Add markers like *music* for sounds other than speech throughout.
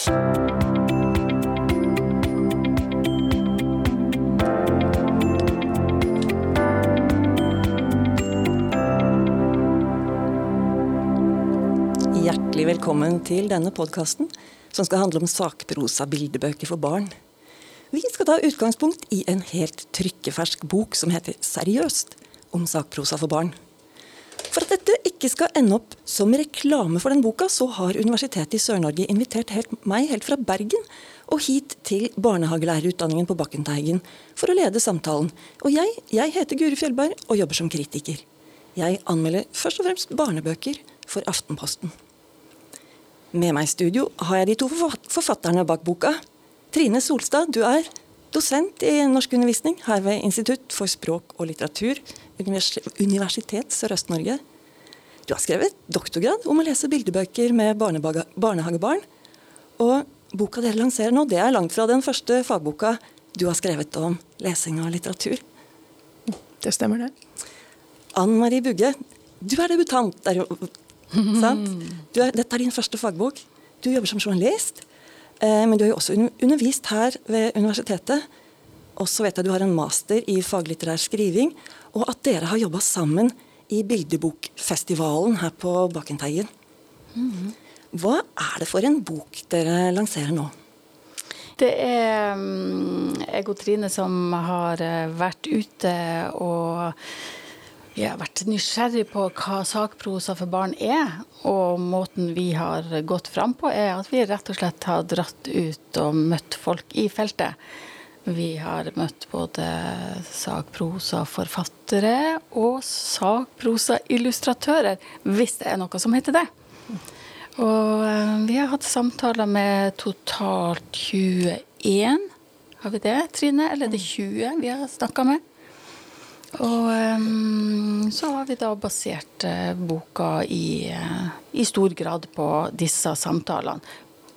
Hjertelig velkommen til denne podkasten, som skal handle om sakprosa bildebøker for barn. Vi skal ta utgangspunkt i en helt trykkefersk bok som heter Seriøst om sakprosa for barn. For at dette ikke skal ende opp som reklame for den boka, så har Universitetet i Sør-Norge invitert helt, meg helt fra Bergen og hit til barnehagelærerutdanningen på Bakkenteigen for å lede samtalen. Og jeg, jeg heter Guri Fjellberg og jobber som kritiker. Jeg anmelder først og fremst barnebøker for Aftenposten. Med meg i studio har jeg de to forfatterne bak boka. Trine Solstad, du er dosent i norskundervisning her ved Institutt for språk og litteratur, Universitet Sørøst-Norge. Du har skrevet doktorgrad om å lese bildebøker med barnehagebarn. Og boka dere lanserer nå, det er langt fra den første fagboka du har skrevet om lesing av litteratur. Det stemmer, det. Ann Marie Bugge, du er debutant. Der, du er, dette er din første fagbok. Du jobber som journalist. Eh, men du har jo også undervist her ved universitetet. Og så vet jeg du har en master i faglitterær skriving, og at dere har jobba sammen i Bildebokfestivalen her på Bakkenteigen. Hva er det for en bok dere lanserer nå? Det er mm, jeg og Trine som har eh, vært ute og vi har vært nysgjerrig på hva sakprosa for barn er. Og måten vi har gått fram på, er at vi rett og slett har dratt ut og møtt folk i feltet. Vi har møtt både sakprosaforfattere og sakprosaillustratører, hvis det er noe som heter det. Og eh, vi har hatt samtaler med totalt 21. Har vi det, Trine? Eller er det 20 vi har snakka med? Og um, så har vi da basert uh, boka i, i, stor grad på disse samtalene.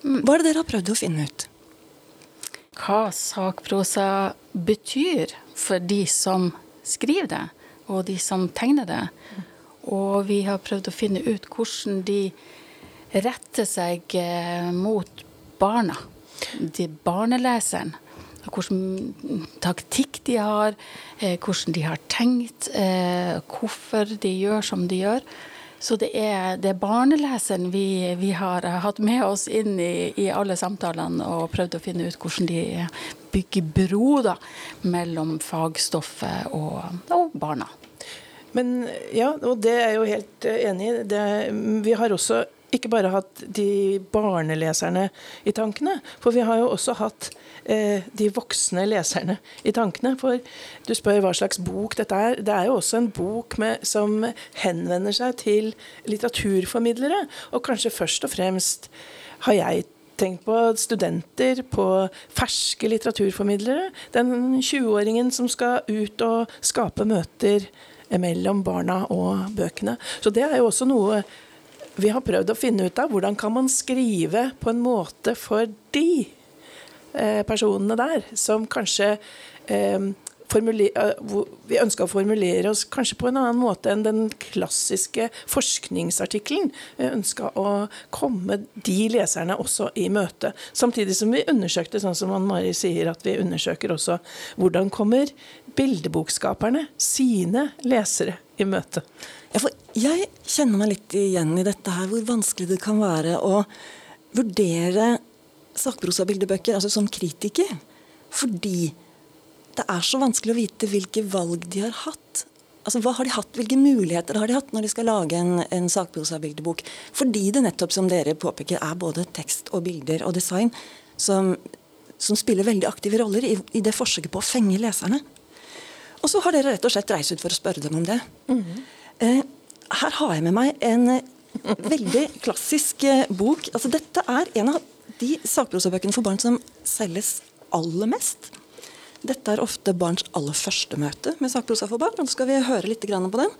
Hva er det dere har prøvd å finne ut? Hva sakprosa betyr for de som skriver det, og de som tegner det. Og vi har prøvd å finne ut hvordan de retter seg uh, mot barna. De barneleseren hvilken taktikk de har, eh, hvordan de har tenkt, eh, hvorfor de gjør som de gjør. Så det er, det er barneleseren vi, vi, har hatt med oss inn i, i, alle samtalene og prøvd å finne ut hvordan de bygger bro da, mellom fagstoffet og, og barna. Men ja, og det er jeg jo helt eh, enig i. Vi har også ikke bare hatt de barneleserne i tankene, for vi har jo også hatt Eh, de voksne leserne i tankene. For du spør hva slags bok dette er. Det er jo også en bok med, som henvender seg til litteraturformidlere. Og kanskje først og fremst har jeg tenkt på studenter, på ferske litteraturformidlere. Den 20-åringen som skal ut og skape møter mellom barna og bøkene. Så det er jo også noe vi har prøvd å finne ut av. Hvordan kan man skrive på en måte for de? Eh, personene der, som kanskje eh, eh, vi ønska å formulere oss kanskje på en annen måte enn den klassiske forskningsartikkelen. Vi ønska å komme de leserne også i møte. Samtidig som vi undersøkte, sånn som Ann Mari sier, at vi undersøker også hvordan kommer bildebokskaperne sine lesere i møte. Ja, jeg kjenner meg litt igjen i dette her, hvor vanskelig det kan være å vurdere sakprosabildebøker, altså som kritiker. Fordi det er så vanskelig å vite hvilke valg de har hatt. Altså, hva har de hatt, Hvilke muligheter har de hatt når de skal lage en, en sakprosabildebok? Fordi det nettopp, som dere påpeker, er både tekst og bilder og design som, som spiller veldig aktive roller i, i, det forsøket på å fenge leserne. Og så har dere rett og slett reist ut for å spørre dem om det. Mm -hmm. Eh, her har jeg med meg en eh, veldig klassisk eh, bok. Altså, dette er en av de sakprosabøkene for barn som selges aller mest. Dette er ofte barns aller første møte med sakprosa for barn. og Nå skal vi høre litt på den.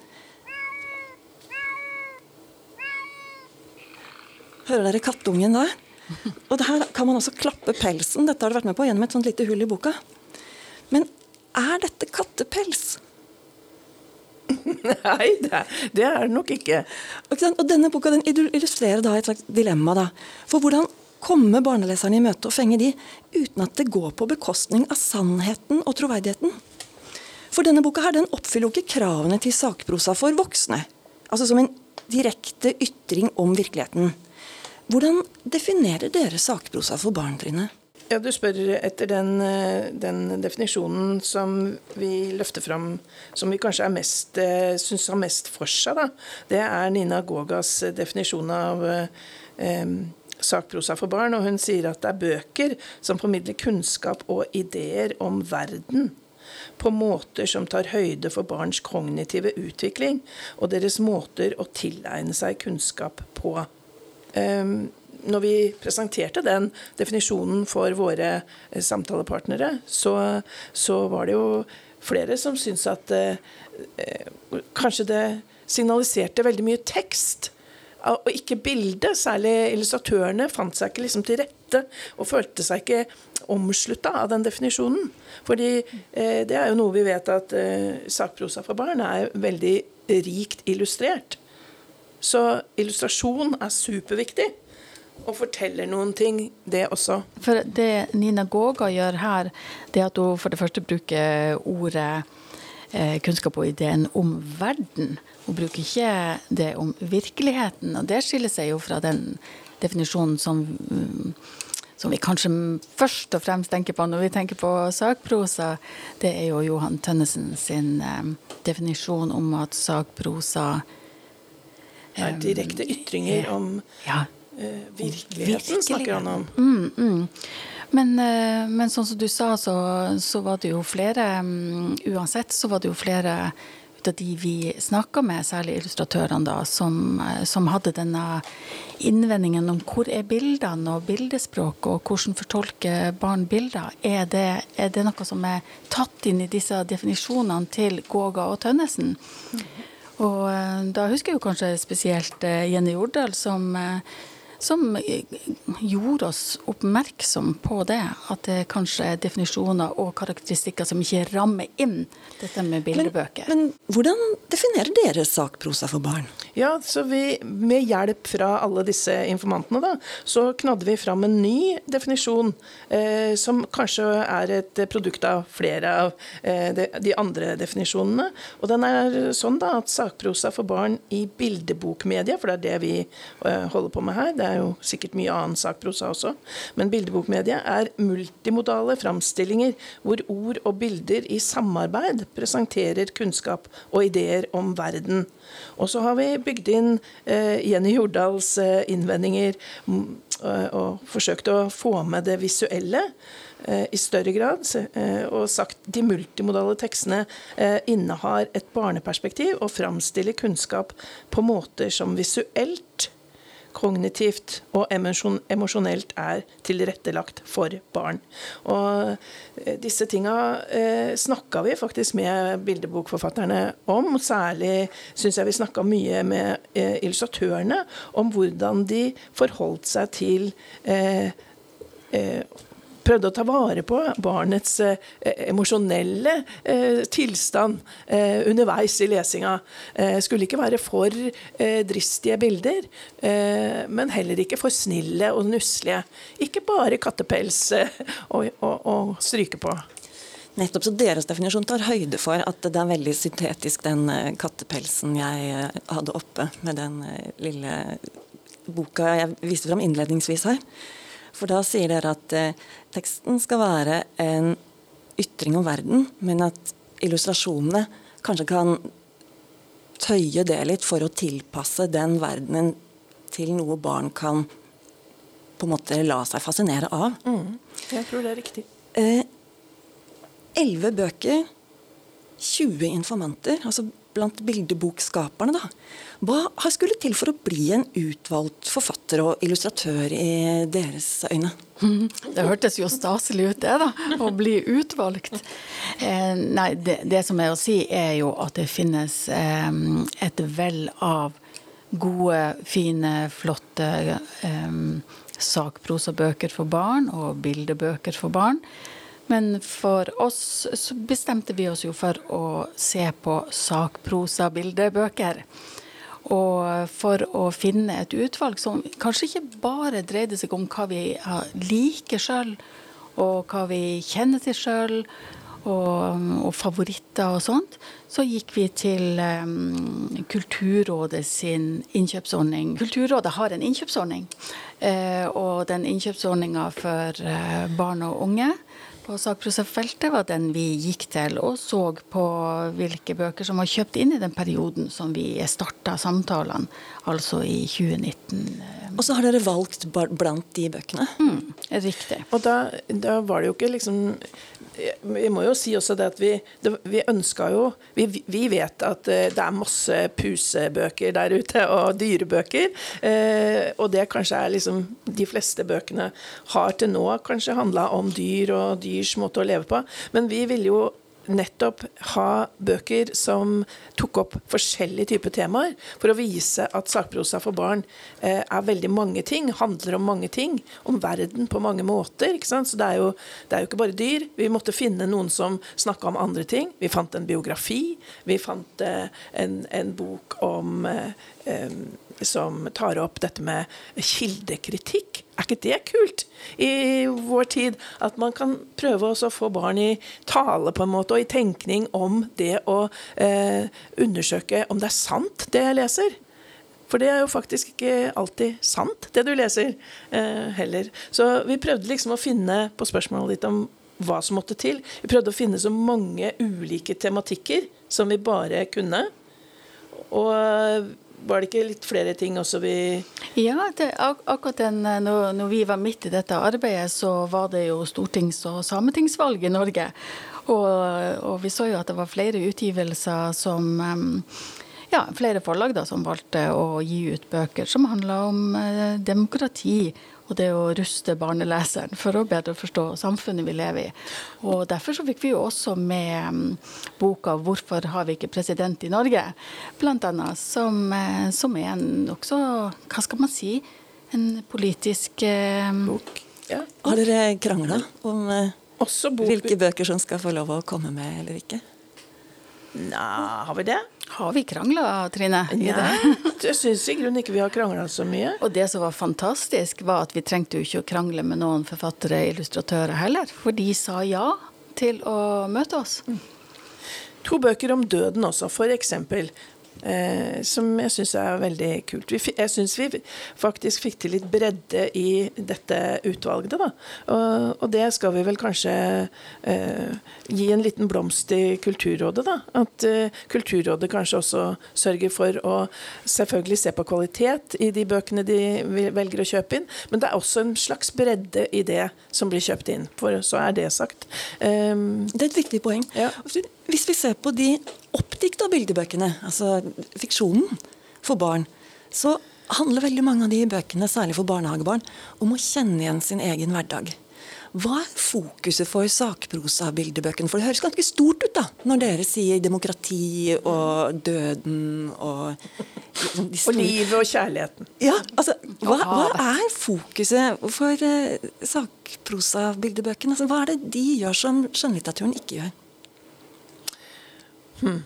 Hører dere kattungen da? Og her kan man også klappe pelsen. Dette har du vært med på gjennom et sånt lite hull i boka. Men er dette kattepels? *laughs* Nei, det det er det nok ikke. Og denne boka den illustrerer da et slags dilemma. da. For hvordan komme barneleserne i møte og fenge de, uten at det går på bekostning av sannheten og troverdigheten. For denne boka her, den oppfyller jo ikke kravene til sakprosa for voksne. Altså som en direkte ytring om virkeligheten. Hvordan definerer dere sakprosa for barn, Trine? Ja, Du spør etter den, eh, den, definisjonen som vi løfter fram, som vi kanskje mest, eh, syns har mest for seg. Da. Det er Nina Gogas definisjon av eh, sakprosa for barn. og Hun sier at det er bøker som formidler kunnskap og ideer om verden på måter som tar høyde for barns kognitive utvikling og deres måter å tilegne seg kunnskap på. Um, når vi presenterte den definisjonen for våre eh, samtalepartnere, så, så var det jo flere som syntes at eh, eh, kanskje det signaliserte veldig mye tekst. Og ikke bilde. Særlig illustratørene fant seg ikke liksom til rette og følte seg ikke omslutta av den definisjonen. Fordi eh, det er jo noe vi vet at eh, sakprosa for barn er veldig rikt illustrert. Så illustrasjon er superviktig og forteller noen ting, det også. For det Nina Gåga gjør her, det er at hun for det første bruker ordet eh, kunnskap og ideen om verden. Hun bruker ikke det om virkeligheten. Og det skiller seg jo fra den definisjonen som, som vi kanskje først og fremst tenker på når vi tenker på sakprosa. Det er jo Johan Tønnesen sin eh, definisjon om at sakprosa er eh, direkte ytringer om ja, Eh, virkeligheten Virkelig. snakker han om. Mm, mm. Men, eh, men, sånn som du sa, så, så, var det jo flere um, Uansett så var det jo flere av de vi snakka med, særlig illustratørene, da, som, eh, som, hadde denne innvendingen om hvor er bildene og bildespråk, og hvordan fortolker barn bilder. Er det, er det noe som er tatt inn i disse definisjonene til Gåga og Tønnesen? Mm. Og da husker jeg jo kanskje spesielt Jenny Jordal, som som gjorde oss oppmerksom på det. At det kanskje er definisjoner og karakteristikker som ikke rammer inn dette med bildebøker. Men, men hvordan definerer dere sakprosa for barn? Ja, så vi, Med hjelp fra alle disse informantene da, så knadde vi fram en ny definisjon, eh, som kanskje er et produkt av flere av eh, de, de, andre definisjonene. Og den er sånn da at sakprosa for barn i bildebokmedia, for det er det vi eh, holder på med her, det er jo sikkert mye annen sakprosa også. Men bildebokmedia er multimodale framstillinger hvor ord og bilder i samarbeid presenterer kunnskap og ideer om verden. Og så har vi bygd inn eh, Jenny Jordals eh, innvendinger mm, og, og forsøkt å få med det visuelle eh, i større grad, eh, og sagt de multimodale tekstene eh, innehar et barneperspektiv og framstiller kunnskap på måter som visuelt kognitivt og emosjonelt er tilrettelagt for barn. Og eh, disse tinga eh, snakka vi faktisk med bildebokforfatterne om. Særlig syns jeg vi snakka mye med eh, illustratørene om hvordan de forholdt seg til eh, eh prøvde å ta vare på barnets eh, emosjonelle eh, tilstand eh, underveis i lesinga. Eh, skulle ikke være for eh, dristige bilder, eh, men heller ikke for snille og nusselige. Ikke bare kattepels å stryke på. Nettopp, så Deres definisjon tar høyde for at det er veldig syntetisk, den kattepelsen jeg hadde oppe med den lille boka jeg viste fram innledningsvis her. For da sier dere at eh, teksten skal være en ytring om verden, men at illustrasjonene kanskje kan tøye det litt for å tilpasse den verdenen til noe barn kan på en måte la seg fascinere av. Mm, jeg tror det er riktig. Eh, elleve eh, bøker, 20 informanter. altså blant bildebokskaperne. Da. Hva skulle til for å bli en utvalgt forfatter og illustratør i deres øyne? *laughs* Det hørtes jo staselig ut, det, da. Å bli utvalgt. Eh, nei, det, det, som er å si, er jo at det finnes eh, et vell av gode, fine, flotte eh, sakprosabøker for barn og bildebøker for barn. Men for oss så bestemte vi oss jo for å se på sakprosa-bildebøker. Og for å finne et utvalg som kanskje ikke bare dreide seg om hva vi liker sjøl, og hva vi kjenner til sjøl, og, og, favoritter og sånt, så gikk vi til um, Kulturrådet sin innkjøpsordning. Kulturrådet har en innkjøpsordning, uh, og den innkjøpsordninga for uh, barn og unge på sakprosafeltet var den vi gikk til og så på hvilke bøker som var kjøpt inn i den perioden som vi starta samtalene, altså i 2019. Og så har dere valgt blant de bøkene? Mm, riktig. Og da, da, var det jo ikke liksom Vi må jo si også det at vi, det, vi ønska jo vi, vi, vet at eh, det er masse pusebøker der ute, og dyrebøker. Eh, og det kanskje er liksom De fleste bøkene har til nå kanskje handla om dyr og dyrs måte å leve på. Men vi ville jo nettopp ha bøker som tok opp forskjellige typer temaer, for å vise at sakprosa for barn eh, er veldig mange ting, handler om mange ting, om verden på mange måter. ikke sant? Så det er, jo, det er jo ikke bare dyr. Vi måtte finne noen som snakka om andre ting. Vi fant en biografi. Vi fant eh, en, en, bok om eh, som tar opp dette med kildekritikk. Er ikke det kult i vår tid? At man kan prøve å få barn i tale på en måte, og i tenkning om det å eh, undersøke om det er sant, det jeg leser. For det er jo faktisk ikke alltid sant, det du leser, eh, heller. Så vi prøvde liksom å finne på spørsmålet ditt om hva som måtte til. Vi prøvde å finne så mange ulike tematikker som vi bare kunne. Og var det ikke litt flere ting også vi Ja, det, ak akkurat den, eh, når, når, vi var midt i dette arbeidet, så var det jo stortings- og sametingsvalg i Norge. Og, og, vi så jo at det var flere utgivelser som ja, flere forlag da, som valgte å gi ut bøker som handla om eh, demokrati og det å ruste barneleseren for å bedre forstå samfunnet vi lever i. Og Derfor så fikk vi jo også med um, boka 'Hvorfor har vi ikke president i Norge?', annet, som, uh, som er en nokså, hva skal man si, en politisk eh, bok. Ja. Har dere krangla om uh, hvilke bøker som skal få lov å komme med eller ikke? Nei, har vi det? Har vi krangla, Trine? Ja, jeg syns i grunnen ikke vi har krangla så mye. Og det som var fantastisk, var at vi trengte jo ikke å krangle med noen forfattere, illustratører heller. For de sa ja til å møte oss. Mm. To bøker om døden også. Eh, som jeg syns er veldig kult. Vi, jeg syns vi faktisk fikk til litt bredde i dette utvalget. Da. Og, det skal vi vel kanskje eh, gi en liten blomst til Kulturrådet. Da. At eh, Kulturrådet kanskje også sørger for å selvfølgelig se på kvalitet i de bøkene de velger å kjøpe inn, men det er også en slags bredde i det som blir kjøpt inn. For så er det sagt. Det er et viktig poeng. Ja. Hvis vi ser på de oppdikta bildebøkene, altså fiksjonen for barn, så handler veldig mange av de bøkene, særlig for barnehagebarn, om å kjenne igjen sin egen hverdag. Hva er fokuset for sakprosa-bildebøkene? For det høres ganske stort ut da, når dere sier demokrati og døden og liksom Og livet og kjærligheten. Ja, altså, hva, hva er fokuset for uh, sakprosabildebøkene? Altså, hva er det de gjør som skjønnlitteraturen ikke gjør? Hmm.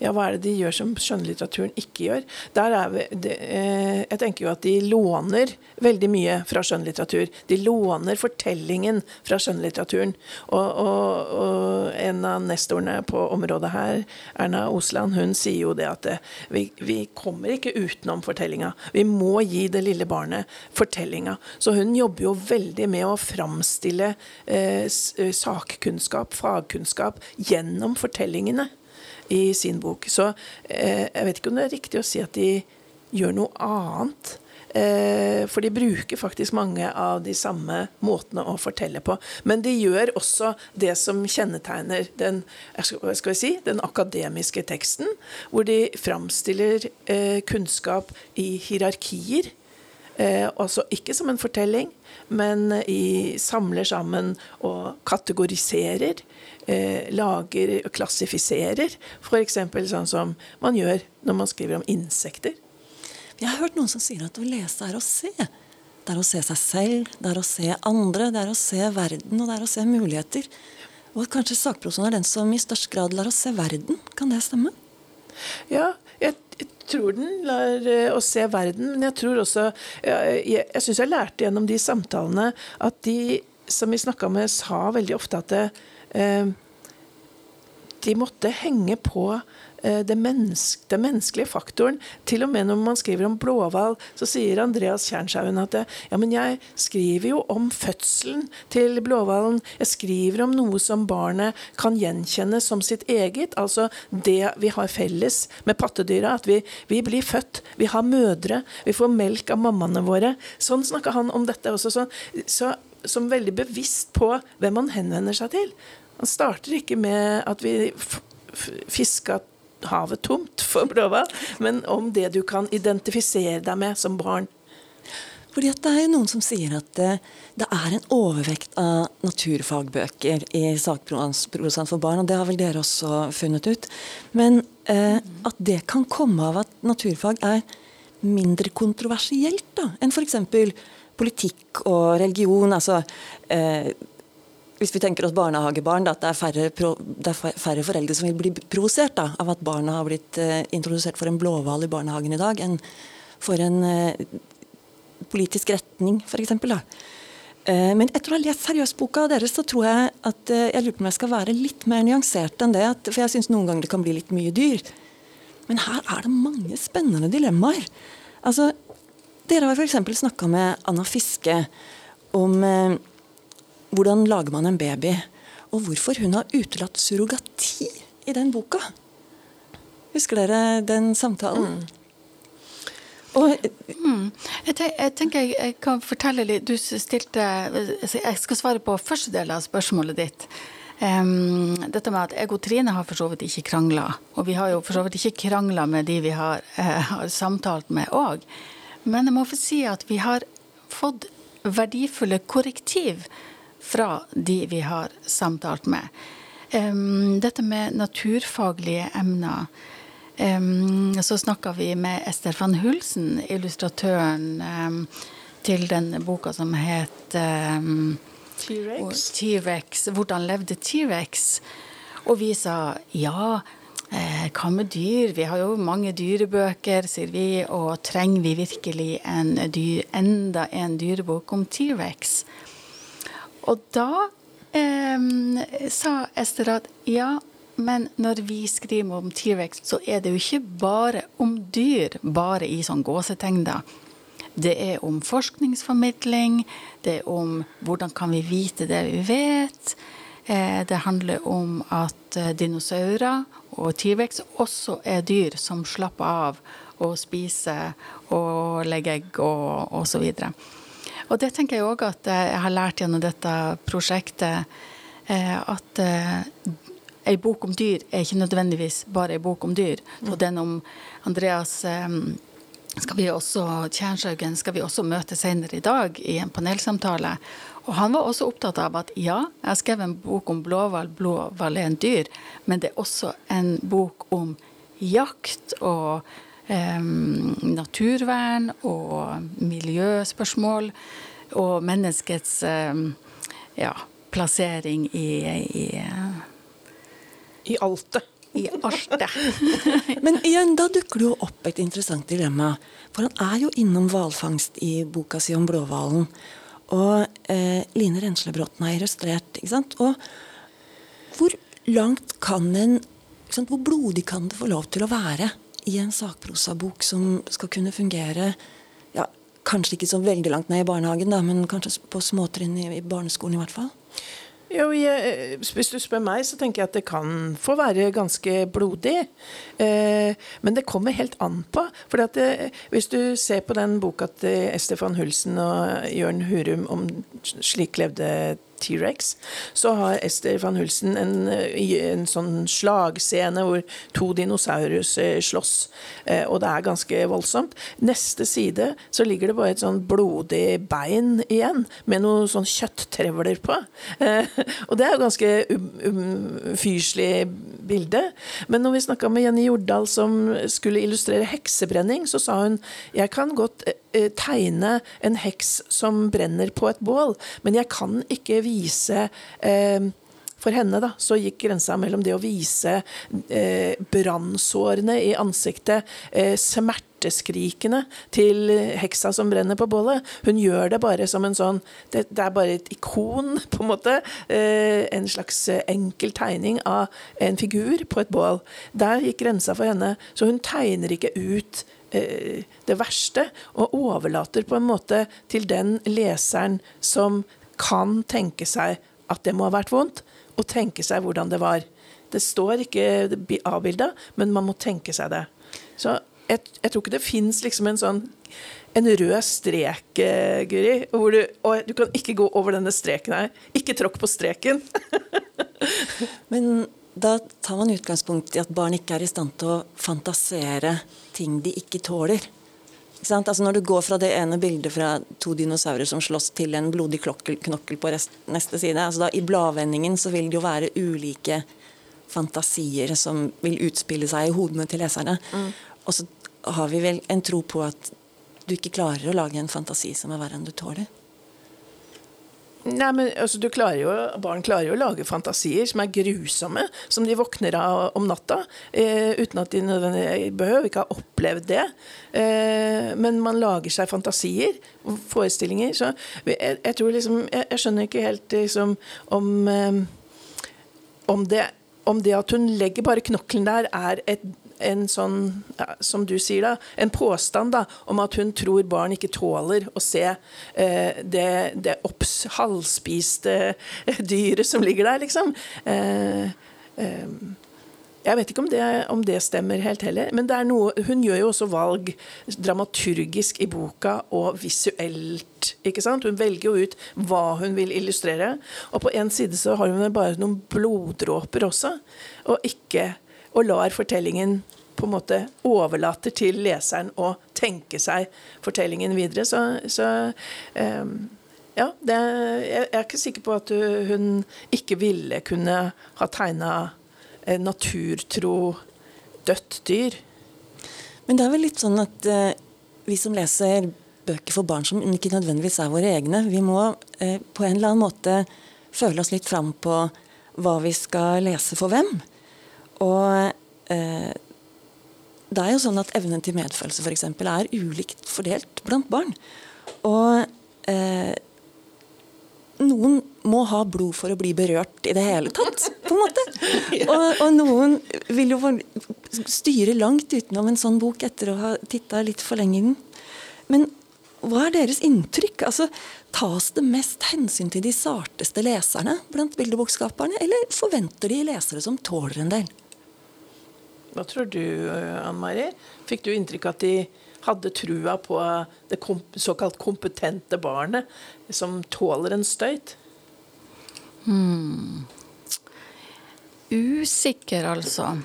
Ja, hva er det de gjør som skjønnlitteraturen ikke gjør? Der er vi, det, eh, jeg tenker jo at de låner veldig mye fra skjønnlitteratur. De låner fortellingen fra skjønnlitteraturen. Og, og, og, en av nestorene på området her, Erna Osland, hun sier jo det at det, eh, vi, vi, kommer ikke utenom fortellinga. Vi må gi det lille barnet fortellinga. Så hun jobber jo veldig med å framstille eh, eh sakkunnskap, fagkunnskap, gjennom fortellingene i sin bok. Så eh, jeg vet ikke om det er riktig å si at de gjør noe annet. Eh, for de bruker faktisk mange av de samme måtene å fortelle på. Men de gjør også det som kjennetegner den, si, den akademiske teksten, hvor de framstiller eh, kunnskap i hierarkier. Eh, altså ikke som en fortelling, men i, samler sammen og kategoriserer eh, lager og klassifiserer. F.eks. sånn som man gjør når man skriver om insekter. Jeg har hørt noen som sier at å lese er å se. Det er å se seg selv, det er å se andre, det er å se verden, og det er å se muligheter. Og kanskje sakprosen er den som i størst grad lar oss se verden. Kan det stemme? Ja, tror den lar eh, oss se verden, men jeg tror også Jeg, jeg, syns jeg lærte gjennom de samtalene at de som vi snakka med, sa veldig ofte at eh, de måtte henge på eh, det, menneske, menneskelige faktoren. Til og med når man skriver om blåhval, så sier Andreas Tjernshaugen at ja, men jeg skriver jo om fødselen til blåhvalen. Jeg skriver om noe som barnet kan gjenkjenne som sitt eget. Altså det vi har felles med pattedyra. At vi, vi blir født, vi har mødre, vi får melk av mammaene våre. Sånn snakka han om dette også. Så, så, som veldig bevisst på hvem han henvender seg til. Han starter ikke med at vi fiska havet tomt *laughs* for blåhval, men om det du kan identifisere deg med som barn. Fordi Det er jo noen som sier at det, det er en overvekt av naturfagbøker i sakprosaen for barn, og det har vel dere også funnet ut. Men eh, at det kan komme av at naturfag er mindre kontroversielt da, enn f.eks. politikk og religion. altså eh, hvis vi tenker oss barnehagebarn, da, at det er, færre, det er, færre, foreldre som vil bli provosert av at barna har blitt eh, introdusert for en blåhval i barnehagen i dag, enn for en eh, politisk retning, f.eks. Eh, men etter å ha lest seriøsboka deres, så tror jeg at eh, jeg lurer på om jeg skal være litt mer nyansert enn det. At, for jeg syns noen ganger det kan bli litt mye dyr. Men her er det mange spennende dilemmaer. Altså, dere har f.eks. snakka med Anna Fiske om hvordan lager man en baby? Og hvorfor hun har utelatt surrogati i den boka. Husker dere den samtalen? Mm. Og, mm. jeg, tenker, jeg, tenker jeg, kan fortelle litt Du stilte altså, Jeg skal svare på første del av spørsmålet ditt. Um, dette med at jeg og Trine har for så vidt ikke krangla. Og vi har jo for så vidt ikke krangla med de vi har, uh, har samtalt med òg. Men jeg må få si at vi har fått verdifulle korrektiv fra de vi har samtalt med. Um, dette med naturfaglige emner. Um, så snakka vi med Ester van Hulsen, illustratøren um, til den boka som het T-rex. Hvordan levde T-rex? Og vi sa ja, eh, hva med dyr? Vi har jo mange dyrebøker, sier vi. Og trenger vi virkelig en dyr, enda en dyrebok om T-rex? Og da eh, sa Ester at ja, men når vi skriver om T-rex, så er det jo ikke bare om dyr, bare i sånn gåsetegn, da. Det er om forskningsformidling, det er om hvordan kan vi vite det vi vet. Eh, det handler om at eh, dinosaurer og T-rex også er dyr som slapper av og spiser og legger egg og osv. Og det tenker jeg òg at jeg har lært gjennom dette prosjektet. Eh, at ei eh, bok om dyr er ikke nødvendigvis bare ei bok om dyr. Og den om Andreas eh, skal vi også, Tjernshaugen skal vi også møte senere i dag i en panelsamtale. Og han var også opptatt av at ja, jeg har skrevet en bok om blåhval, blåhval er en dyr, men det er også en bok om jakt og naturvern og miljøspørsmål. Og menneskets ja, plassering i, i I altet. I altet. *laughs* Men igjen, da dukker det jo opp et interessant dilemma. For han er jo innom hvalfangst i boka si om blåhvalen. Og eh, Line Renslebråten har illustrert. ikke sant? Og hvor langt kan en Hvor blodig kan det få lov til å være? I en sakprosabok som skal kunne fungere ja, kanskje ikke så veldig langt ned i barnehagen, da, men kanskje på småtrinn i, i barneskolen i hvert fall? Jo, jeg, Hvis du spør meg, så tenker jeg at det kan få være ganske blodig. Eh, men det kommer helt an på. For eh, Hvis du ser på den boka til Estefan Hulsen og Jørn Hurum om 'Slik levde T-rex, så har Ester van Hulsen en, en, sånn slagscene hvor to dinosaurus eh, slåss, eh, og det er ganske voldsomt. Neste side så ligger det bare et sånn blodig bein igjen, med noen sånn kjøtttrevler på. Eh, og det er jo ganske ufyselig um, bilde. Men når vi snakka med Jenny Jordal som skulle illustrere heksebrenning, så sa hun jeg kan godt tegne en heks som brenner på et bål, men jeg kan ikke vise eh, for henne da, så gikk grensa mellom det å vise eh, brannsårene i ansiktet, eh, smerteskrikene til heksa som brenner på bålet. Hun gjør det bare som en sånn Det, det er bare et ikon, *laughs* på en måte. Eh, en slags enkel tegning av en figur på et bål. Der gikk grensa for henne. Så hun tegner ikke ut eh, det verste, og overlater på en måte til den leseren som kan tenke seg at det må ha vært vondt, og tenke seg hvordan det var. Det står ikke avbilda, men man må tenke seg det. Så jeg, jeg tror ikke det fins liksom en sånn en rød strek, eh, Guri. Hvor du, og du kan ikke gå over denne streken her. Ikke tråkk på streken. *laughs* men da tar man utgangspunkt i at barn ikke er i stand til å fantasere ting de ikke tåler. Altså når du går fra det ene bildet fra to dinosaurer som slåss, til en blodig knokkel på rest, neste side altså da, I bladvendingen så vil det jo være ulike fantasier som vil utspille seg i hodene til leserne. Mm. Og så har vi vel en tro på at du ikke klarer å lage en fantasi som er verre enn du tåler. Nei, men altså, klarer jo, Barn klarer jo å lage fantasier som er grusomme, som de våkner av om natta. Eh, uten at de behøver ikke ha opplevd det. Eh, men man lager seg fantasier, forestillinger. Så jeg, jeg tror liksom jeg, jeg, skjønner ikke helt liksom om eh, om det, om det at hun legger bare knokkelen der, er et en sånn, ja, som du sier, da, en påstand da, om at hun tror barn ikke tåler å se eh, det, det opps, halvspiste dyret som ligger der, liksom. Eh, eh, jeg vet ikke om det, om det, stemmer helt heller, men noe, hun gjør jo også valg dramaturgisk i boka og visuelt. ikke sant? Hun velger jo ut hva hun vil illustrere. Og på en side så har hun bare noen bloddråper også, og ikke og lar fortellingen på en måte overlater til leseren å tenke seg fortellingen videre. Så, så um, ja, det, jeg er ikke sikker på at hun ikke ville kunne ha tegna naturtro dødt dyr. Men det er vel litt sånn at uh, vi som leser bøker for barn som ikke nødvendigvis er våre egne, vi må uh, på en eller annen måte føle oss litt fram på hva vi skal lese for hvem. Og eh, det er jo sånn at evnen til medfølelse f.eks. er ulikt fordelt blant barn. Og eh, noen må ha blod for å bli berørt i det hele tatt, på en måte. *laughs* Og, og noen vil jo styre langt utenom en sånn bok etter å ha titta litt for lenge i den. Men hva er deres inntrykk? Altså, Tas det mest hensyn til de sarteste leserne blant bildebokskaperne, eller forventer de lesere som tåler en del? Hva tror du, Ann Mari? Fikk du inntrykk av at de hadde trua på det kom såkalt kompetente barnet som tåler en støyt? Hmm. Usikker, altså.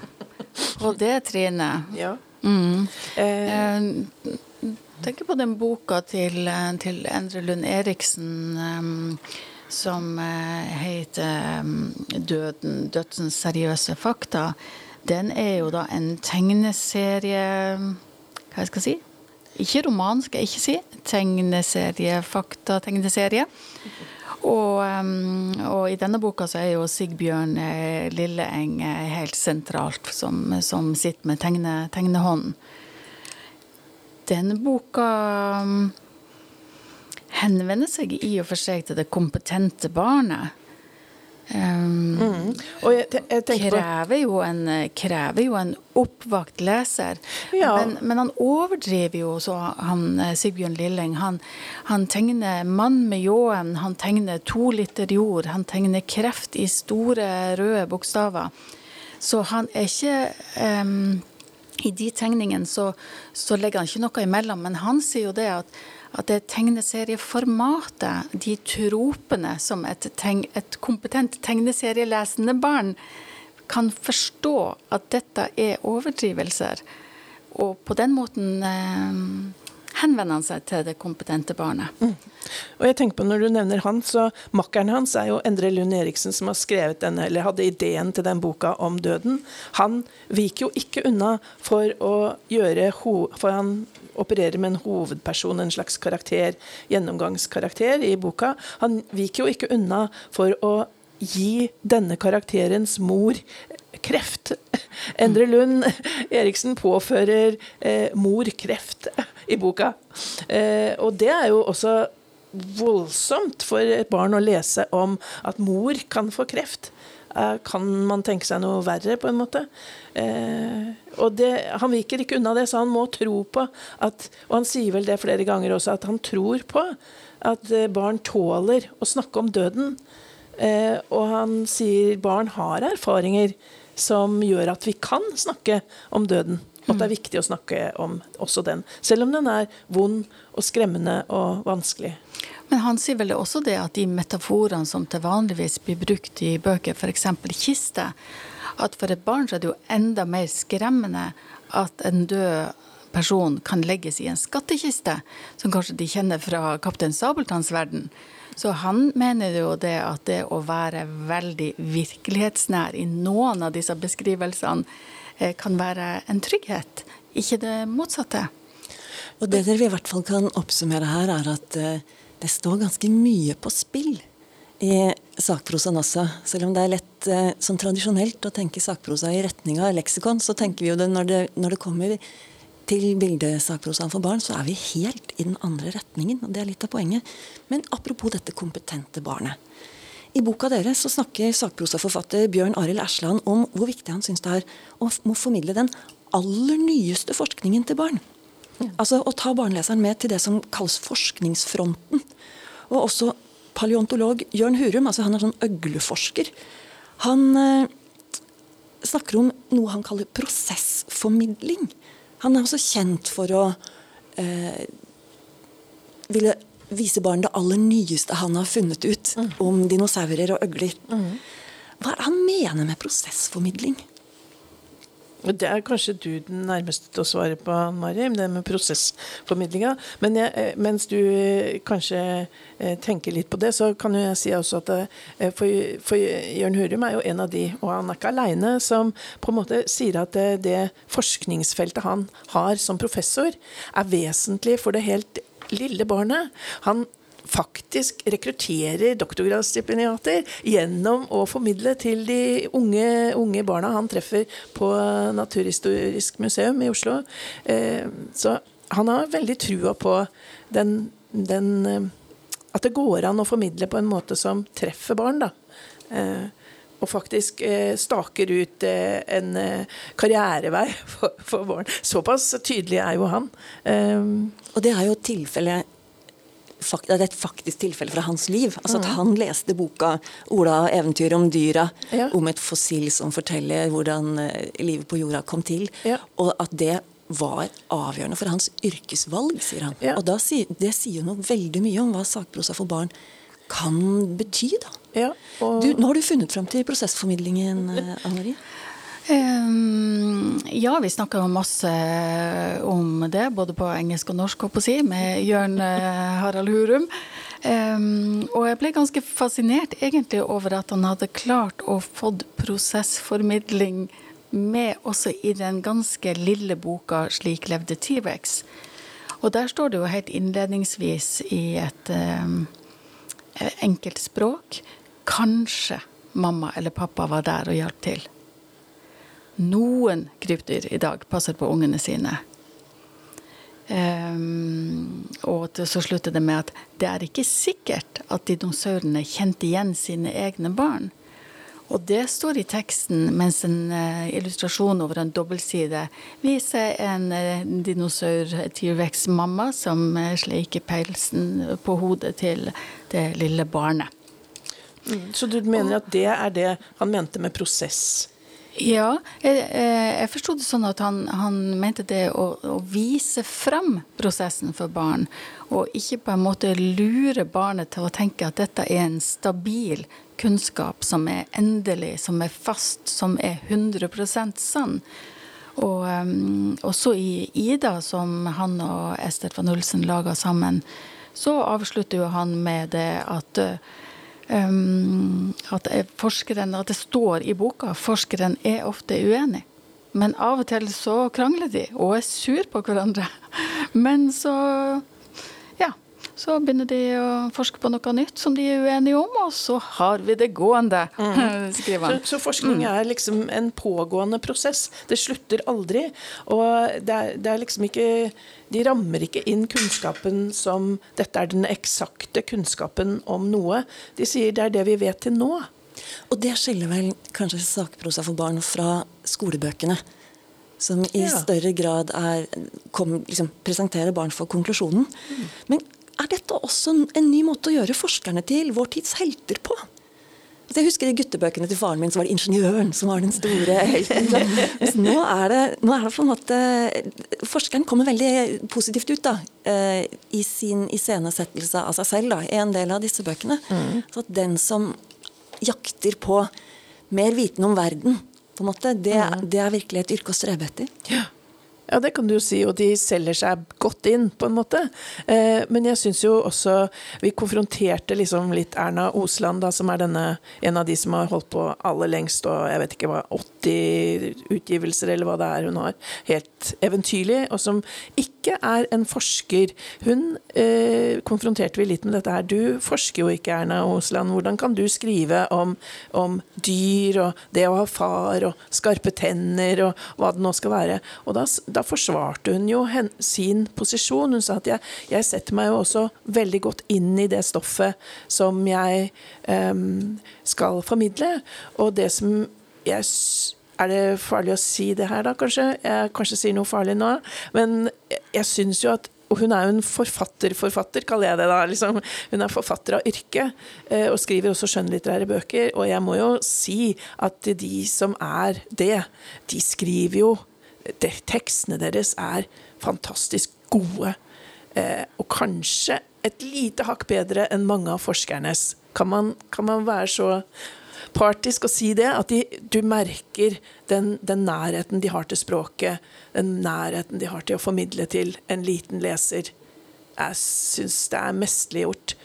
På det Trine. Ja. Mm. Eh. Tenker på den boka til, til Endre Lund Eriksen um, som heter 'Døden dødsens seriøse fakta' den er jo da en tegneserie Hva jeg skal si? Ikke roman, skal jeg ikke si. Tegneserie, fakta-tegneserie. Og, um, og, i denne boka så er jo Sigbjørn eh, Lilleeng eh, helt sentralt, som, som sitter med tegne, tegnehånden. Denne boka um, henvender seg i og for seg til det kompetente barnet. Um, mm. jeg, jeg krever, jo en, krever, jo en, oppvakt leser. Ja. Men, men, han overdriver jo, så han Sigbjørn Lilling. Han, han, tegner mann med ljåen, han tegner to liter jord, han tegner kreft i store, røde bokstaver. Så han er ikke um, I de tegningene så, så legger han ikke noe imellom, men han sier jo det at at det tegneserieformatet, de tropene som et, teg et kompetent tegneserielesende barn kan forstå at dette er overdrivelser, og på den måten eh, henvender han seg til det kompetente barnet. Mm. Og jeg tenker på Når du nevner han, så makkeren hans er jo Endre Lund Eriksen, som har skrevet denne, eller hadde ideen til den boka om døden. Han viker jo ikke unna for å gjøre For han opererer med en hovedperson, en slags karakter, gjennomgangskarakter i boka. Han viker jo ikke unna for å gi denne karakterens mor kreft. Endre Lund Eriksen påfører eh, mor kreft i boka. Eh, og det er jo også voldsomt for et barn å lese om at mor kan få kreft. Eh, kan man tenke seg noe verre, på en måte? Eh, og det, Han viker ikke unna det, så han må tro på at Og han sier vel det flere ganger også, at han tror på at eh, barn tåler å snakke om døden. Og han sier barn har erfaringer som gjør at vi kan snakke om døden. Og at det er viktig å snakke om også den, selv om den er vond og skremmende og vanskelig. Men han sier vel også det at de metaforene som til vanligvis blir brukt i bøker, f.eks. kiste, at for et barn så er det jo enda mer skremmende at en død person kan legges i en skattkiste, som kanskje de kjenner fra Kaptein Sabeltanns verden. Så han mener jo det at det å være veldig virkelighetsnær i noen av disse beskrivelsene eh, kan være en trygghet, ikke det motsatte. Og det dere i hvert fall kan oppsummere her, er at eh, det står ganske mye på spill i sakprosaen også. Selv om det er lett som sånn tradisjonelt å tenke sakprosa i retning av leksikon, så tenker vi jo det når det, når det kommer til bildesakprosaen for barn, så er vi helt i den andre retningen. og Det er litt av poenget. Men apropos dette kompetente barnet. I boka deres så snakker sakprosaforfatter Bjørn Arild Ersland om hvor viktig han syns det er å formidle den aller nyeste forskningen til barn. Altså å ta barneleseren med til det som kalles forskningsfronten. Og også paleontolog Jørn Hurum, altså han er sånn øgleforsker. Han eh, snakker om noe han kaller prosessformidling. Han er også kjent for å eh, ville vise barn det aller nyeste han har funnet ut mm. om dinosaurer og øgler. Mm. Hva er det han mener med prosessformidling? Det er kanskje du den nærmeste til å svare på, Mari, det med prosessformidlinga. Men jeg, eh, mens du eh, kanskje eh, tenker litt på det, så kan jeg si også at for, for Jørn Hurum er jo en av de, og han er ikke aleine, som på en måte sier at det, det forskningsfeltet han har som professor, er vesentlig for det helt lille barnet. Han faktisk rekrutterer doktorgradsstipendiater gjennom å formidle til de unge, unge, barna han treffer på Naturhistorisk museum i Oslo. Eh, så han har veldig trua på den, den, eh, At det går an å formidle på en måte som treffer barn. da. Eh, og faktisk staker ut en karrierevei *laughs* for, for barn. Såpass tydelig er jo han. Og det er jo tilfellet det er et faktisk tilfelle fra hans liv. Altså At mm. han leste boka 'Ola og eventyret om dyra', ja. om et fossil som forteller hvordan eh, livet på jorda kom til. Ja. Og at det var avgjørende for hans yrkesvalg, sier han. Ja. Og da, Det sier jo noe veldig mye om hva sakprosa for barn kan bety. da. Og... Du, nå har du funnet fram til prosessformidlingen, eh, Anne Marie. Um, ja, vi snakka masse om det, både på engelsk og norsk, håper jeg, med Jørn uh, Harald Hurum. Um, og jeg ble ganske fascinert egentlig over at han hadde klart å få prosessformidling med også i den ganske lille boka 'Slik levde T-rex'. Og der står det jo helt innledningsvis i et um, enkelt språk Kanskje mamma eller pappa var der og hjalp til noen krypdyr i dag passer på ungene sine. Um, og så slutter det med at det er ikke sikkert at dinosaurene kjente igjen sine egne barn. Og det står i teksten, mens en uh, illustrasjon over en dobbeltside viser en uh, dinosaur T-rex-mamma som uh, sleiker pelsen på hodet til det lille barnet. Mm, så du mener at det er det han mente med prosess? Ja, jeg, jeg forsto det sånn at han, han mente det å, å, vise fram prosessen for barn, og ikke på en måte lure barnet til å tenke at dette er en stabil kunnskap som er endelig, som er fast, som er 100% sann. Og um, også i Ida, som han og Ester van Ulsen laga sammen, så avslutter jo han med det at uh, um, at, forskeren, at det står i boka forskeren er ofte uenig. Men av og til så krangler de og er sur på hverandre. *laughs* Men så. Så begynner de å forske på noe nytt som de er uenige om, og så har vi det gående, mm. *laughs* skriver han. Så, så forskning mm. er liksom en pågående prosess. Det slutter aldri. Og det er, det er liksom ikke De rammer ikke inn kunnskapen som dette er den eksakte kunnskapen om noe. De sier det er det vi vet til nå. Og det skiller vel kanskje sakprosa for barn fra skolebøkene? Som i ja. større grad er, kom, liksom, presenterer barn for konklusjonen. Mm. Men er dette også en ny måte å gjøre forskerne til vår tids helter på? Altså jeg husker I guttebøkene til faren min så var det ingeniøren som var den store helten. nå, er det, nå er det på en måte Forskeren kommer veldig positivt ut da, eh, i sin iscenesettelse av seg selv da, i en del av disse bøkene. Mm. Så at den som jakter på mer viten om verden, på en måte, det, mm. det er virkelig et yrke å strebe etter. Ja. Ja, det kan du jo si, og de selger seg godt inn, på en måte. Eh, men jeg syns jo også Vi konfronterte liksom litt Erna Osland, da, som er denne, en av de som har holdt på aller lengst, og jeg vet ikke hva, 80 utgivelser eller hva det er hun har. Helt eventyrlig, og som ikke er en forsker. Hun eh, konfronterte vi litt med dette her. Du forsker jo ikke, Erna Osland. Hvordan kan du skrive om, om dyr og det å ha far og skarpe tenner og hva det nå skal være? Og da da forsvarte hun jo hen, sin posisjon. Hun sa at jeg, jeg, setter meg jo også veldig godt inn i det stoffet som jeg eh, skal formidle. Og det som jeg er det farlig å si det her, da, kanskje? Jeg kanskje sier noe farlig nå. Men jeg syns jo at og hun er jo en forfatterforfatter, kaller jeg det da. Liksom. Hun er forfatter av yrke, eh, og skriver også skjønnlitterære bøker. Og jeg må jo si at de som er det, de skriver jo de, tekstene deres er fantastisk gode. Eh, og kanskje et lite hakk bedre enn mange av forskernes. Kan man, kan man være så partisk å si det? At de, du merker den, den, nærheten de har til språket, den nærheten de har til å formidle til en liten leser. Jeg syns det er mesterliggjort.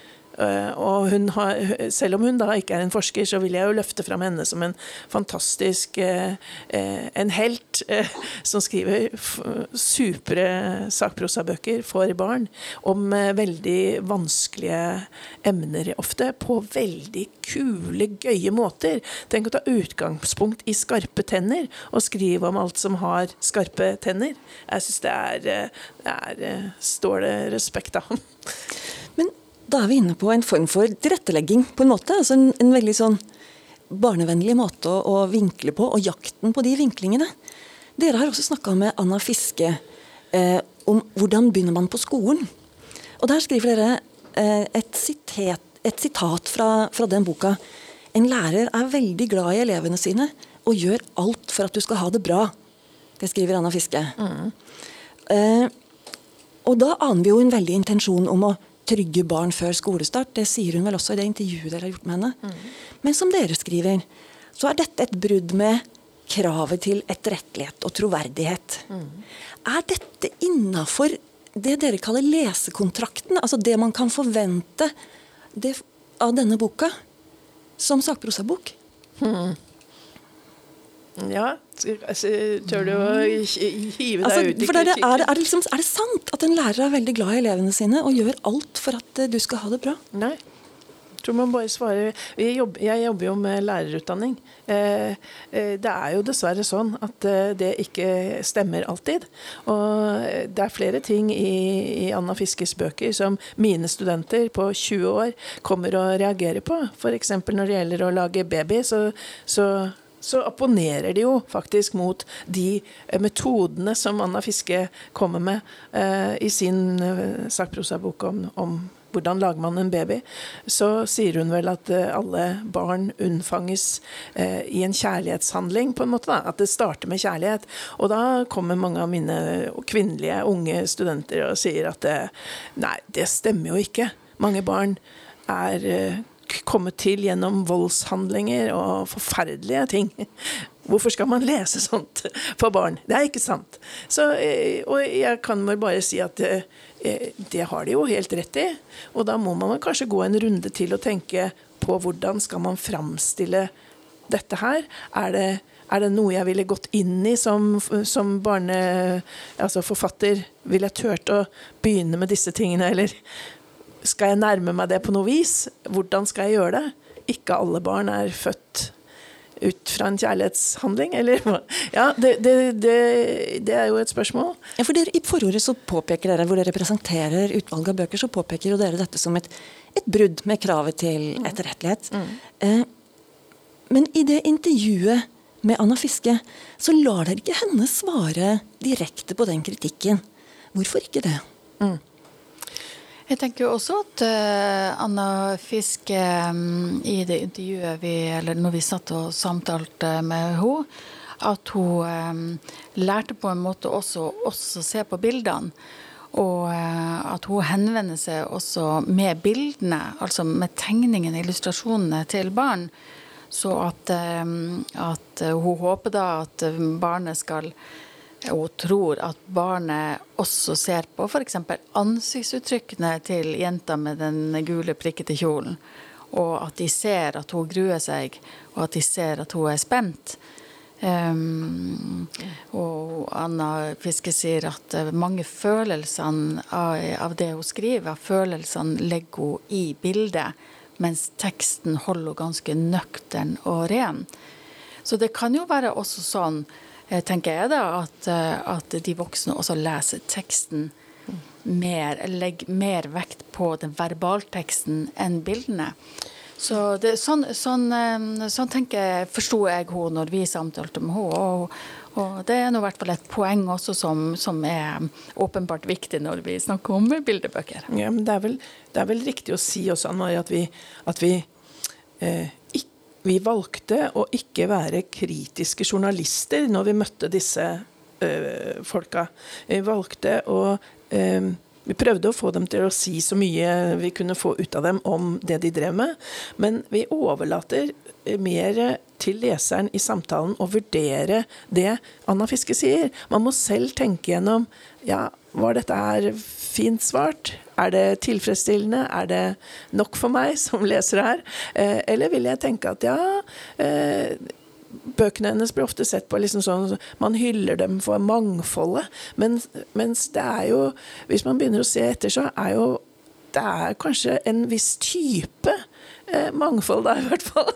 Eh, og har, selv om hun da ikke er en forsker, så vil jeg jo løfte fram henne som en fantastisk eh, eh, en helt som skriver supre sakprosabøker for barn om veldig vanskelige emner ofte, på veldig kule, gøye måter. Tenk å ta utgangspunkt i skarpe tenner og skrive om alt som har skarpe tenner. Jeg syns det er, er Står det respekt av. Da er vi inne på en form for tilrettelegging, på en måte. Altså en, en veldig sånn barnevennlig måte å, å, vinkle på, og jakten på de vinklingene. Dere har også snakka med Anna Fiske eh, om hvordan begynner man på skolen. Og Der skriver dere eh, et, sitat, et, sitat fra, fra, den boka. En lærer er veldig glad i elevene sine og gjør alt for at du skal ha det bra. Det skriver Anna Fiske. Mm. Eh, og da aner vi jo en veldig intensjon om å trygge barn før skolestart. Det sier hun vel også i det intervjuet dere har gjort med henne. Mm. Men som dere skriver, så er dette et brudd med kravet til etterrettelighet og troverdighet. Mm. Er dette innafor det dere kaller lesekontrakten? Altså det man kan forvente det, av denne boka som sakprosabok? Mm. Ja, altså, tør du å hive deg altså, ut i kritikken? er, er, er, det liksom, er, det sant at en lærer er veldig glad i elevene sine og gjør alt for at eh, du skal ha det bra? Nei. Jeg tror man bare svarer Jeg jobber, jeg jobber jo med lærerutdanning. Eh, eh, det er jo dessverre sånn at det ikke stemmer alltid. Og det er flere ting i, i Anna Fiskes bøker som mine studenter på 20 år kommer og reagerer på. F.eks. når det gjelder å lage baby, så, så så opponerer de jo faktisk mot de eh, metodene som Anna Fiske kommer med eh, i sin eh, sakprosabok om, om hvordan lager man en baby, så sier hun vel at eh, alle barn unnfanges eh, i en kjærlighetshandling, på en måte. da, At det starter med kjærlighet. Og da kommer mange av mine kvinnelige unge studenter og sier at eh, nei, det stemmer jo ikke. Mange barn er kommet til gjennom voldshandlinger og forferdelige ting. Hvorfor skal man lese sånt for barn? Det er ikke sant. Så, eh, og jeg kan vel bare si at det, eh, det har de jo helt rett i. Og da må man kanskje gå en runde til og tenke på hvordan skal man framstille dette her. Er det, er det noe jeg ville gått inn i som, som barne, altså forfatter? Ville jeg turt å begynne med disse tingene, eller skal jeg nærme meg det på noe vis? Hvordan skal jeg gjøre det? Ikke alle barn er født ut fra en kjærlighetshandling, eller Ja, det, det, det, det er jo et spørsmål. Ja, for dere, I forordet så påpeker dere, hvor dere presenterer utvalget av bøker, så påpeker jo dere dette som et, et brudd med kravet til mm. etterrettelighet. Mm. Eh, men i det intervjuet med Anna Fiske, så lar dere ikke henne svare direkte på den kritikken. Hvorfor ikke det? Mm. Jeg tenker jo også at uh, Anna Fisk um, i det intervjuet vi, eller når vi satt og samtalte med henne, at hun um, lærte på en måte også å se på bildene. Og uh, at hun henvender seg også med bildene, altså med tegningene, illustrasjonene til barn. Så at, um, at hun håper da at barnet skal hun tror at barnet også ser på f.eks. ansiktsuttrykkene til jenta med den gule, prikkete kjolen. Og at de ser at hun gruer seg, og at de ser at hun er spent. Um, og Anna Fiske sier at mange følelsene av, av det hun skriver, følelsene legger hun i bildet, mens teksten holder hun ganske nøktern og ren. Så det kan jo være også sånn Eh, tenker jeg da, at, eh, at de voksne også leser teksten mer, legger mer vekt på den verbalteksten enn bildene. Så det, sånn, sånn, eh, sånn tenker, forsto jeg henne når vi samtalte med henne. Og, og det er nå i hvert fall et poeng også som, som, er åpenbart viktig når vi snakker om bildebøker. Ja, men det er vel, det er vel riktig å si også, at vi, at vi eh, vi valgte å ikke være kritiske journalister når vi møtte disse øh, folka. Vi valgte å øh, vi prøvde å få dem til å si så mye vi kunne få ut av dem om det de drev med, men vi overlater mer til leseren i samtalen å vurdere det Anna Fiske sier. Man må selv tenke gjennom ja, var dette her fint svart? Er det tilfredsstillende? Er det nok for meg som leser her? Eh, eller vil jeg tenke at ja eh, Bøkene hennes blir ofte sett på liksom sånn Man hyller dem for mangfoldet. Men, mens det er jo Hvis man begynner å se etter, så er jo det er kanskje en viss type mangfold der, i hvert fall.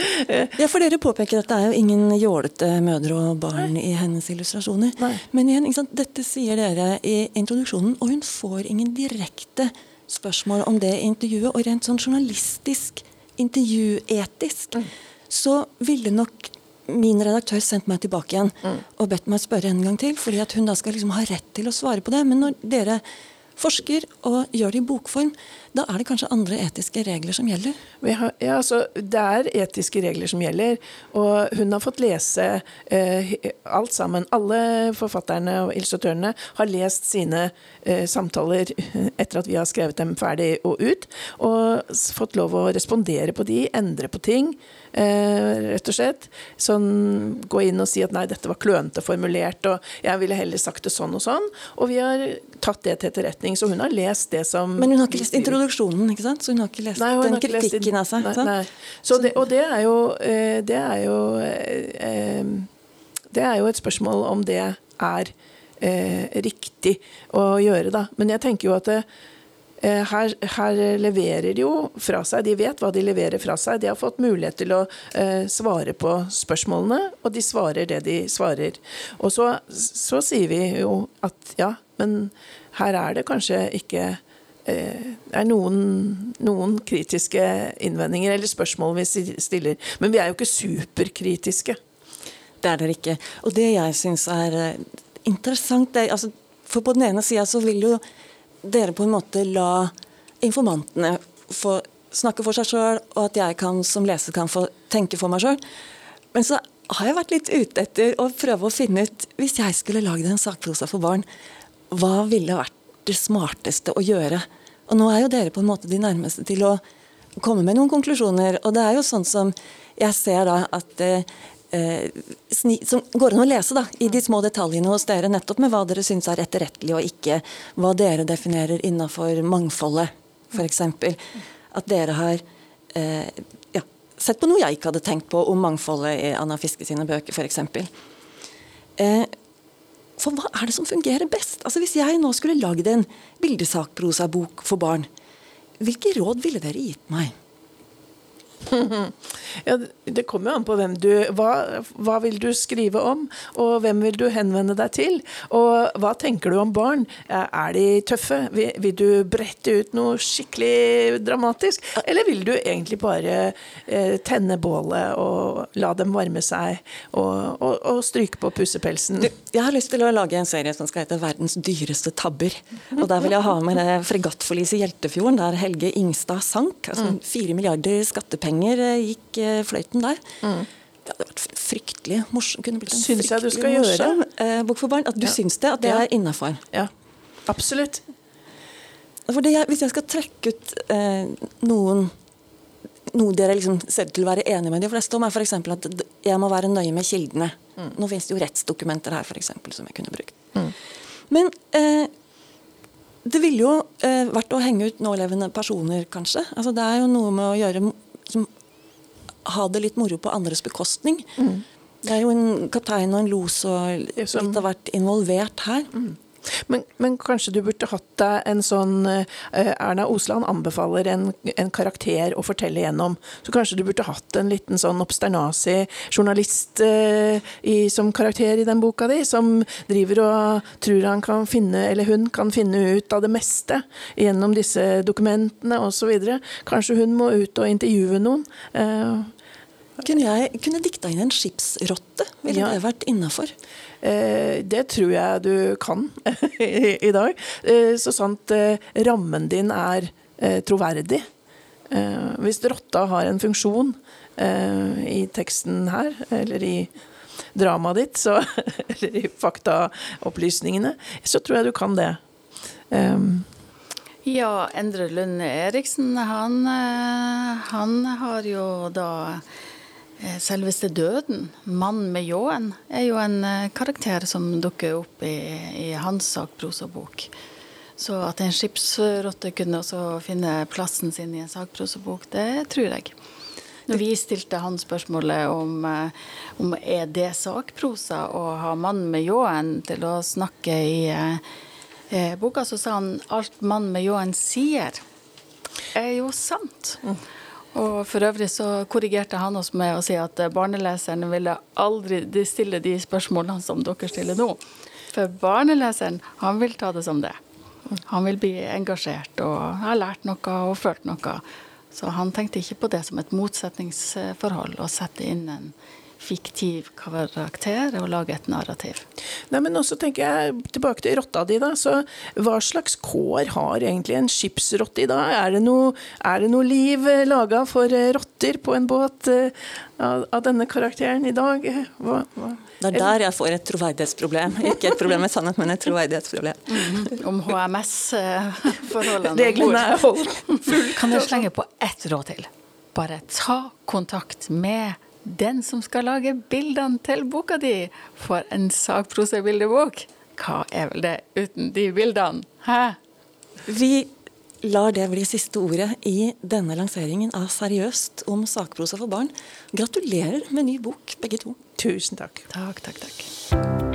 *laughs* ja, for dere påpeker at det er jo ingen jålete mødre og barn Nei. i hennes illustrasjoner. Nei. Men igjen, dette sier dere i introduksjonen, og hun får ingen direkte spørsmål om det i intervjuet. Og rent sånn journalistisk, intervjuetisk, mm. så ville nok min redaktør sendt meg tilbake igjen mm. og bedt meg spørre en gang til, fordi at hun da skal liksom ha rett til å svare på det. Men når dere forsker og gjør det i bokform, da er det kanskje andre etiske regler som gjelder? Ja, altså, Det er etiske regler som gjelder. Og hun har fått lese eh, alt sammen. Alle forfatterne og illustratørene har lest sine eh, samtaler *laughs* etter at vi har skrevet dem ferdig og ut. Og fått lov å respondere på de, endre på ting. Eh, rett og slett. Sånn, gå inn og si at nei, dette var klønete formulert, og jeg ville heller sagt det sånn og sånn. Og vi har tatt det til etterretning. Så hun har lest det som Men hun har ikke lest introduksjonen, ikke sant? Så hun har ikke lest nei, den ikke kritikken lest, av seg? Nei, nei. Så det, og det er jo, eh, det er jo eh, Det er jo et spørsmål om det er eh, riktig å gjøre, da. Men jeg tenker jo at det, Eh, her, her, leverer de jo fra seg, de vet hva de leverer fra seg. De har fått mulighet til å eh, svare på spørsmålene, og de svarer det de svarer. Og så, så sier vi jo at ja, men her er det kanskje ikke eh, er noen, noen, kritiske innvendinger eller spørsmål vi stiller. Men vi er jo ikke superkritiske. Det er dere ikke. Og det jeg syns er eh, interessant, det, altså, for på den ene sida så vil jo dere på en måte la informantene få snakke for seg sjøl, og at jeg kan, som leser kan få tenke for meg sjøl. Men så har jeg vært litt ute etter å prøve å finne ut Hvis jeg skulle lagd en sakprosa for barn, hva ville vært det smarteste å gjøre? Og nå er jo dere på en måte de nærmeste til å komme med noen konklusjoner. Og det er jo sånn som jeg ser da at eh, sni, som går an å lese da, i de små detaljene hos dere, nettopp med hva dere syns er etterrettelig og ikke, hva dere definerer innafor mangfoldet, f.eks. At dere har eh, ja, sett på noe jeg ikke hadde tenkt på om mangfoldet i Anna Fiske sine bøker, f.eks. Eh, for hva er det som fungerer best? Altså Hvis jeg nå skulle lagd en bildesakprosabok for barn, hvilke råd ville dere gitt meg? Ja, det kommer jo an på hvem du hva, hva vil du skrive om, og hvem vil du henvende deg til? Og hva tenker du om barn? Er de tøffe? Vil, vil du brette ut noe skikkelig dramatisk? Eller vil du egentlig bare eh, tenne bålet og la dem varme seg, og, og, og stryke på pussepelsen? Jeg har lyst til å lage en serie som skal hete 'Verdens dyreste tabber'. Og Der vil jeg ha med det fregattforliset i Hjeltefjorden, der Helge Ingstad sank. Altså Fire milliarder skattepenger eh, gikk eh, fløyten der. Det hadde vært fryktelig morsomt. Kunne blitt en Syns jeg du skal gjøre. eh, bok for barn. At du Ja. syns det, at det Ja. er innafor. Ja, absolutt. Jeg- hvis jeg skal trekke ut eh, noen noe dere liksom ser til å være enige med de fleste om, er f.eks. at jeg må være nøye med kildene. Nå finnes det jo rettsdokumenter her for eksempel, som jeg kunne brukt. Men eh, det ville jo eh, vært å henge ut nålevende personer, kanskje. Altså, det er jo noe med å gjøre m- som, Ha det litt moro på andres bekostning. Det er jo en kaptein og en los og litt av hvert involvert her. Men, men kanskje du burde hatt deg en sånn eh, Erna Osland anbefaler en, en karakter å fortelle gjennom. Så kanskje du burde hatt en liten sånn obsternasi journalist eh, i, som karakter i den boka di, som driver og tror han kan finne, eller hun kan finne ut av det meste gjennom disse dokumentene osv. Kanskje hun må ut og intervjue noen. Eh, Kunne jeg kunne dikta inn en skipsrotte? Ville Ja. det vært innafor? Eh, det tror jeg du kan *laughs* i, i dag. Eh, så sant eh, rammen din er eh, troverdig. Eh, hvis rotta har en funksjon eh, i teksten her, eller i dramaet ditt, så, *laughs* eller i faktaopplysningene, så tror jeg du kan det. Um, Ja, Endre Lund Eriksen, han, han har jo da selveste døden. Mann med ljåen er jo en eh, karakter som dukker opp i, i hans sakprosabok. Så at en skipsrotte kunne også finne plassen sin i en sakprosabok, det tror jeg. Når vi stilte han spørsmålet om, eh, om er det sakprosa å ha mannen med ljåen til å snakke i eh, eh, boka, så sa han alt mannen med ljåen sier, er jo sant. Og for øvrig så korrigerte han oss med å si at eh, barneleseren ville aldri stille de spørsmålene som dere stiller nå. For barneleseren, han vil ta det som det. Han vil bli engasjert og ha lært noe og følt noe. Så han tenkte ikke på det som et motsetningsforhold å sette inn en fiktiv karakter og lage et narrativ. Nei, men også tenker jeg tilbake til rotta di, da. Så hva slags kår har egentlig en skipsrotte i dag? Er det noe, er det noe liv eh, laga for eh, rotter på en båt eh, av, av denne karakteren i dag? Hva, hva? Det er der jeg får et troverdighetsproblem. *laughs* Ikke et problem med sannhet, men et troverdighetsproblem. Om HMS-forholdene Reglene er holdt Kan jeg slenge på ett råd til? Bare ta kontakt med den som skal lage bildene til boka di får en sakprosabildebok. Hva er vel det uten de bildene? Hæ? Vi lar det bli siste ordet i denne lanseringen av Seriøst om sakprosa for barn. Gratulerer med ny bok, begge to. Tusen takk. Takk, takk, takk.